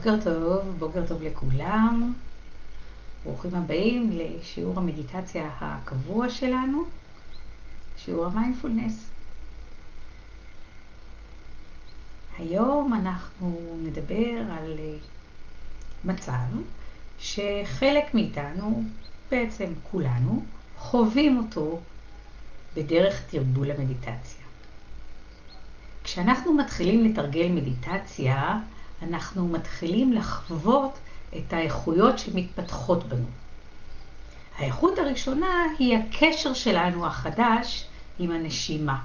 בוקר טוב, בוקר טוב לכולם. ברוכים הבאים לשיעור המדיטציה הקבוע שלנו, שיעור המיינדפולנס. היום אנחנו נדבר על מצב שחלק מאיתנו, בעצם כולנו, חווים אותו בדרך תרגול המדיטציה. כשאנחנו מתחילים לתרגל מדיטציה, אנחנו מתחילים לחוות את האיכויות שמתפתחות בנו. האיכות הראשונה היא הקשר שלנו החדש עם הנשימה.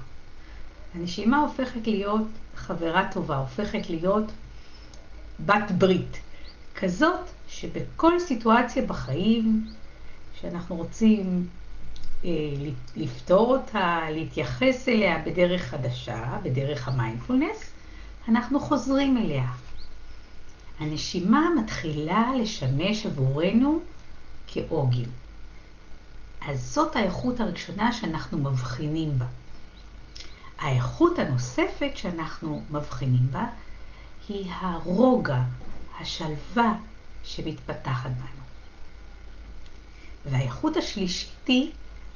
הנשימה הופכת להיות חברה טובה, הופכת להיות בת ברית, כזאת שבכל סיטואציה בחיים שאנחנו רוצים אה, לפתור אותה, להתייחס אליה בדרך חדשה, בדרך המיינדפולנס, אנחנו חוזרים אליה. הנשימה מתחילה לשמש עבורנו כאוגים. אז זאת האיכות הראשונה שאנחנו מבחינים בה. האיכות הנוספת שאנחנו מבחינים בה היא הרוגע, השלווה שמתפתחת בנו. והאיכות השלישית היא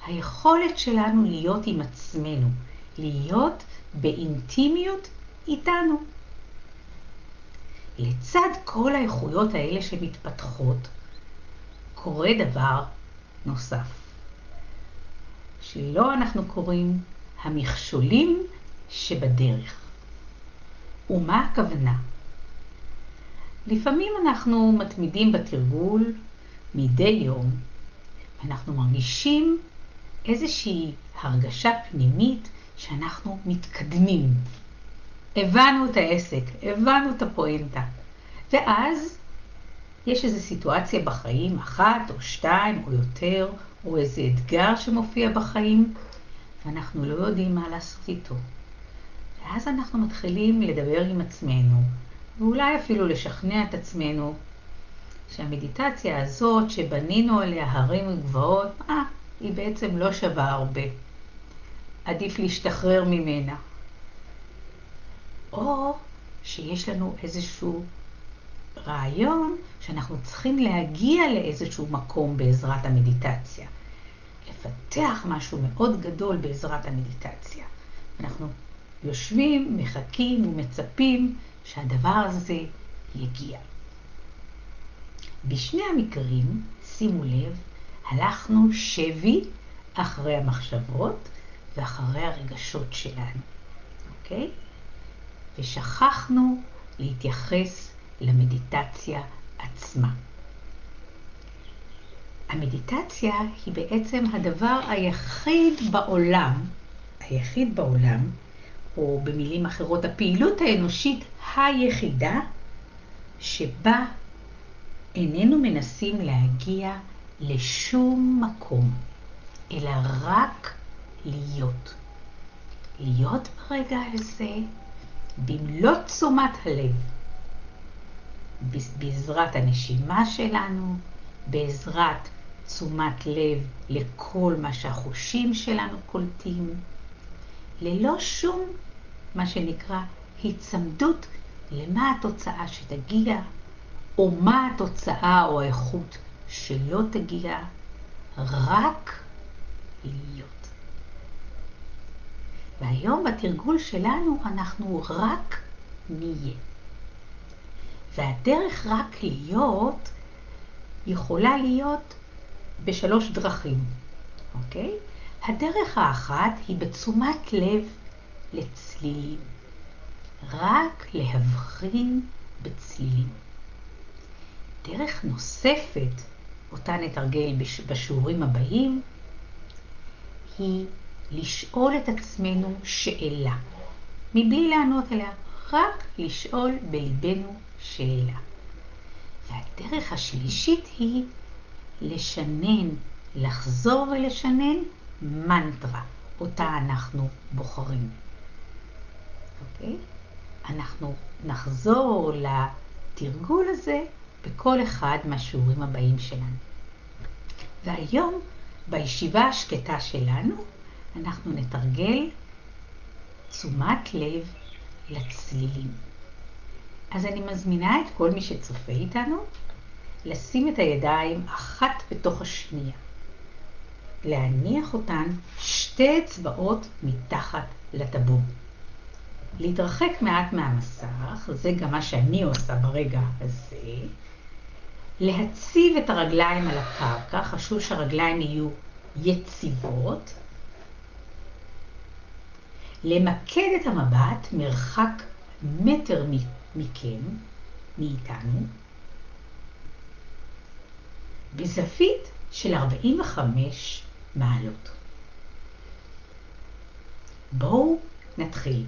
היכולת שלנו להיות עם עצמנו, להיות באינטימיות איתנו. לצד כל האיכויות האלה שמתפתחות, קורה דבר נוסף, שלא אנחנו קוראים המכשולים שבדרך. ומה הכוונה? לפעמים אנחנו מתמידים בתרגול מדי יום, ואנחנו מרגישים איזושהי הרגשה פנימית שאנחנו מתקדמים, הבנו את העסק, הבנו את הפואנטה. ואז יש איזו סיטואציה בחיים, אחת או שתיים או יותר, או איזה אתגר שמופיע בחיים, ואנחנו לא יודעים מה לעשות איתו. ואז אנחנו מתחילים לדבר עם עצמנו, ואולי אפילו לשכנע את עצמנו שהמדיטציה הזאת שבנינו עליה הרים וגבעות, אה, היא בעצם לא שווה הרבה. עדיף להשתחרר ממנה. או שיש לנו איזשהו רעיון שאנחנו צריכים להגיע לאיזשהו מקום בעזרת המדיטציה. לפתח משהו מאוד גדול בעזרת המדיטציה. אנחנו יושבים, מחכים ומצפים שהדבר הזה יגיע. בשני המקרים, שימו לב, הלכנו שבי אחרי המחשבות ואחרי הרגשות שלנו, אוקיי? ושכחנו להתייחס למדיטציה עצמה. המדיטציה היא בעצם הדבר היחיד בעולם, היחיד בעולם, או במילים אחרות, הפעילות האנושית היחידה, שבה איננו מנסים להגיע לשום מקום, אלא רק להיות. להיות ברגע הזה במלוא תשומת הלב, בעזרת הנשימה שלנו, בעזרת תשומת לב לכל מה שהחושים שלנו קולטים, ללא שום, מה שנקרא, היצמדות למה התוצאה שתגיע, או מה התוצאה או האיכות שלא תגיע, רק להיות. והיום בתרגול שלנו אנחנו רק נהיה. והדרך רק להיות יכולה להיות בשלוש דרכים, אוקיי? הדרך האחת היא בתשומת לב לצלילים. רק להבחין בצלילים. דרך נוספת, אותה נתרגל בשיעורים הבאים, היא לשאול את עצמנו שאלה, מבלי לענות עליה, רק לשאול בליבנו שאלה. והדרך השלישית היא לשנן, לחזור ולשנן מנטרה, אותה אנחנו בוחרים. אוקיי? אנחנו נחזור לתרגול הזה בכל אחד מהשיעורים הבאים שלנו. והיום, בישיבה השקטה שלנו, אנחנו נתרגל תשומת לב לצלילים. אז אני מזמינה את כל מי שצופה איתנו לשים את הידיים אחת בתוך השנייה. להניח אותן שתי אצבעות מתחת לטבור. להתרחק מעט מהמסך, זה גם מה שאני עושה ברגע הזה. להציב את הרגליים על הקרקע, חשוב שהרגליים יהיו יציבות. למקד את המבט מרחק מטר מכם, מאיתנו, בזווית של 45 מעלות. בואו נתחיל.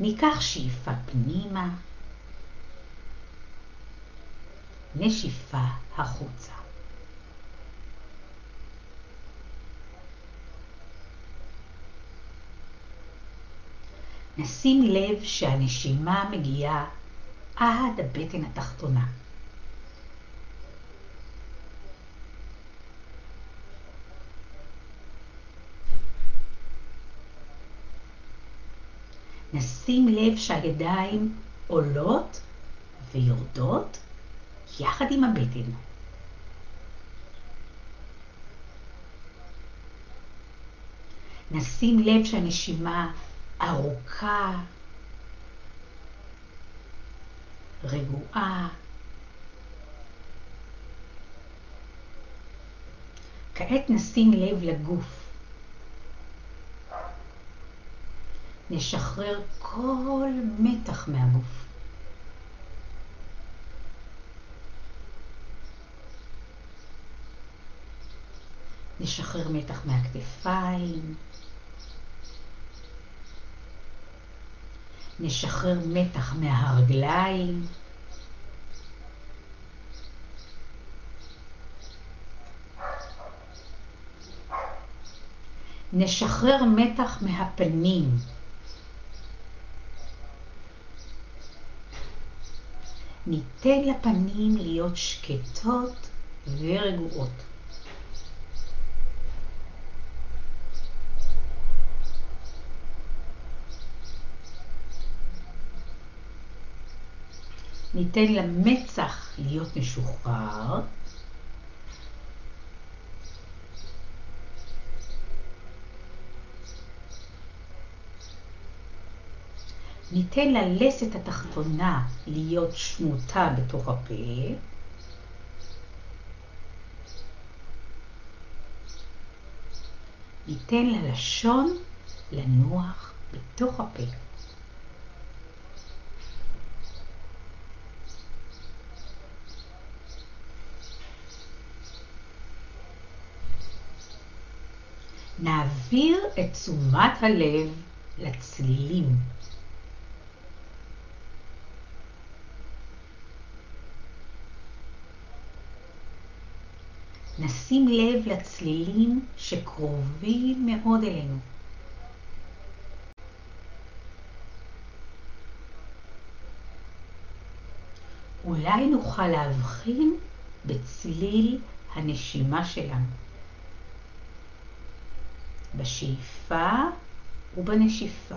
ניקח שאיפה פנימה, נשיפה החוצה. נשים לב שהנשימה מגיעה עד הבטן התחתונה. נשים לב שהידיים עולות ויורדות יחד עם הבטן. נשים לב שהנשימה ארוכה, רגועה. כעת נשים לב לגוף. נשחרר כל מתח מהגוף. נשחרר מתח מהכתפיים. נשחרר מתח מהרגליים. נשחרר מתח מהפנים. ניתן לפנים להיות שקטות ורגועות. ניתן למצח להיות משוחרר. ניתן ללסת התחתונה להיות שמוטה בתוך הפה. ניתן ללשון לנוח בתוך הפה. נעביר את תשומת הלב לצלילים. נשים לב לצלילים שקרובים מאוד אלינו. אולי נוכל להבחין בצליל הנשימה שלנו. בשאיפה ובנשיפה.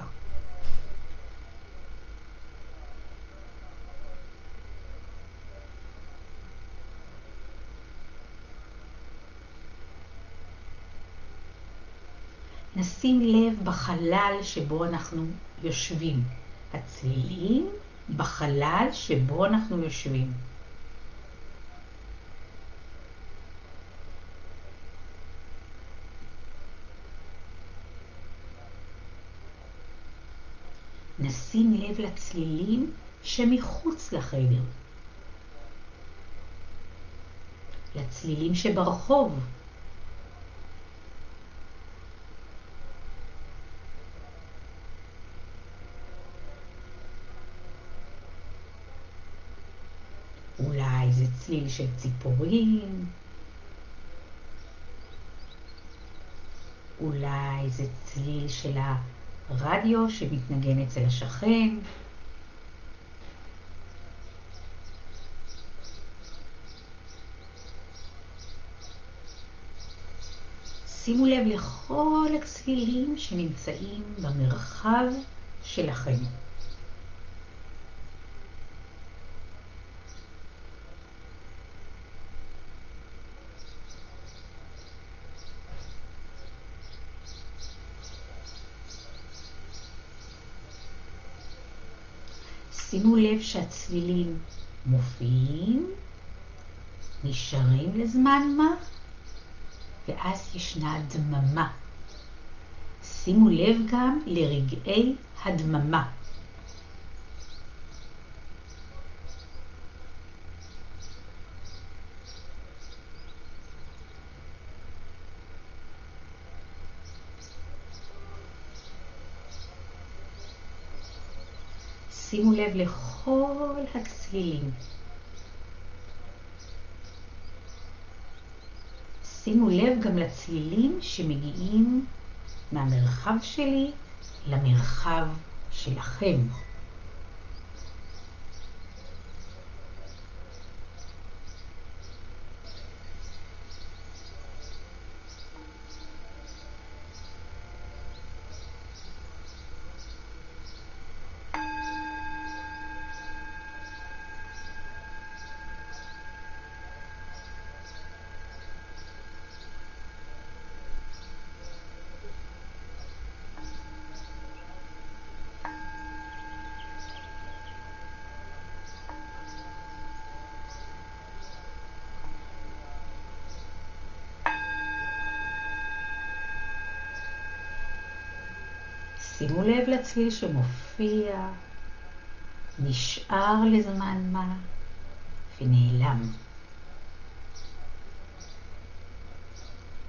נשים לב בחלל שבו אנחנו יושבים. הצלילים בחלל שבו אנחנו יושבים. נשים לב לצלילים שמחוץ לחדר. לצלילים שברחוב. אולי זה צליל של ציפורים, אולי זה צליל של הרדיו שמתנגן אצל השכן. שימו לב לכל הצלילים שנמצאים במרחב שלכם. שימו לב שהצלילים מופיעים, נשארים לזמן מה, ואז ישנה דממה. שימו לב גם לרגעי הדממה. שימו לב לכל הצלילים. שימו לב גם לצלילים שמגיעים מהמרחב שלי למרחב שלכם. שימו לב לצליל שמופיע, נשאר לזמן מה ונעלם.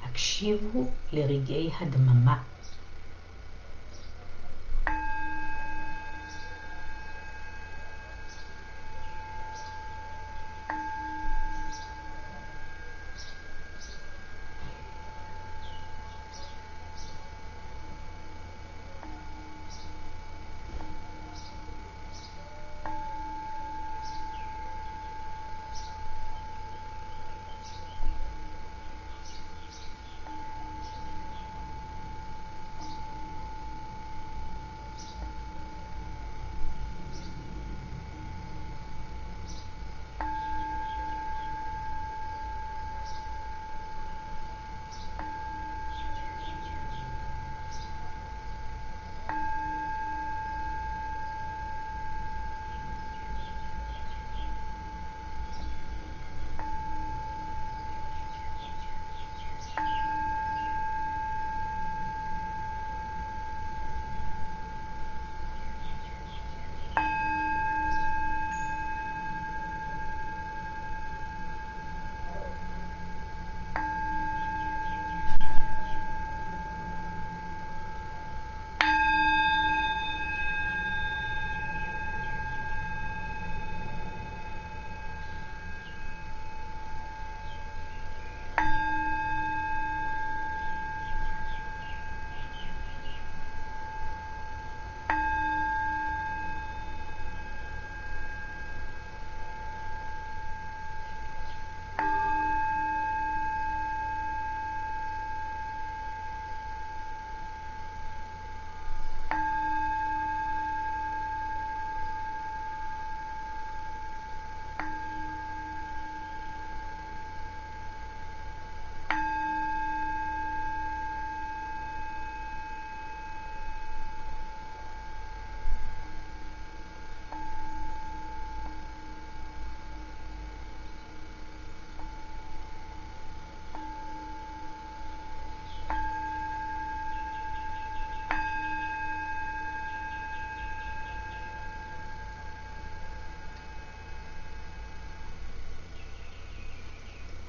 הקשיבו לרגעי הדממה.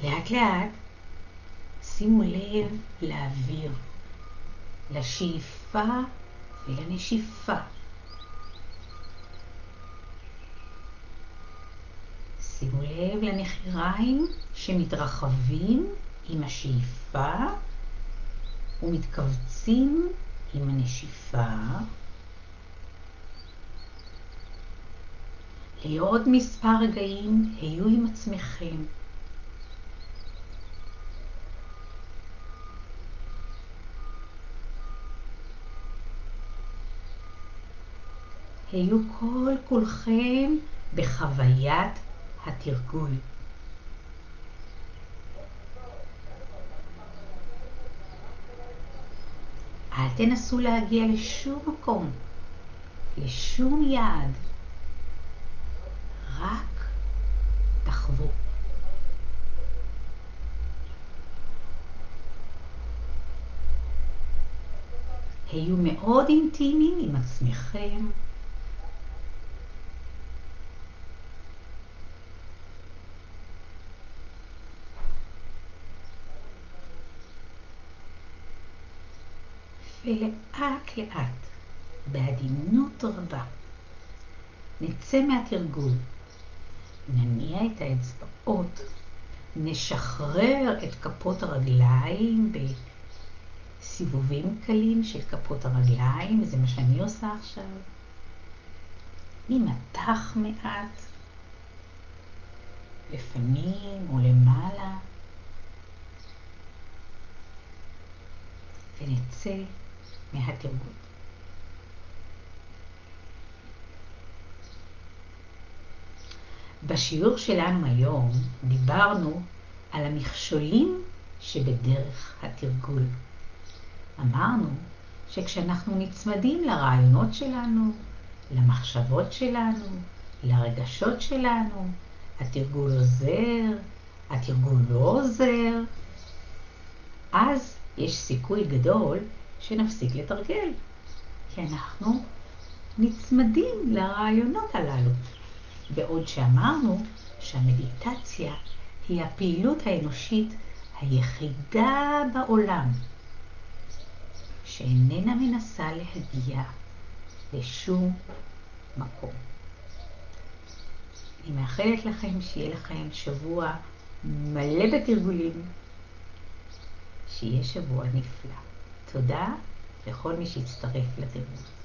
לאט לאט שימו לב לאוויר, לשאיפה ולנשיפה. שימו לב לנחיריים שמתרחבים עם השאיפה ומתכווצים עם הנשיפה. לעוד מספר רגעים היו עם עצמכם. היו כל כולכם בחוויית התרגול. אל תנסו להגיע לשום מקום, לשום יעד. רק תחוו. היו מאוד אינטימיים עם עצמכם. ולאט לאט, בעדינות רבה, נצא מהתרגול, נניע את האצבעות, נשחרר את כפות הרגליים בסיבובים קלים של כפות הרגליים, זה מה שאני עושה עכשיו. נימתח מעט, לפנים או למעלה, ונצא מהתרגול. בשיעור שלנו היום דיברנו על המכשולים שבדרך התרגול. אמרנו שכשאנחנו נצמדים לרעיונות שלנו, למחשבות שלנו, לרגשות שלנו, התרגול עוזר, התרגול לא עוזר, אז יש סיכוי גדול שנפסיק לתרגל, כי אנחנו נצמדים לרעיונות הללו. בעוד שאמרנו שהמדיטציה היא הפעילות האנושית היחידה בעולם שאיננה מנסה להגיע לשום מקום. אני מאחלת לכם שיהיה לכם שבוע מלא בתרגולים, שיהיה שבוע נפלא. תודה לכל מי שהצטרף לתרגול.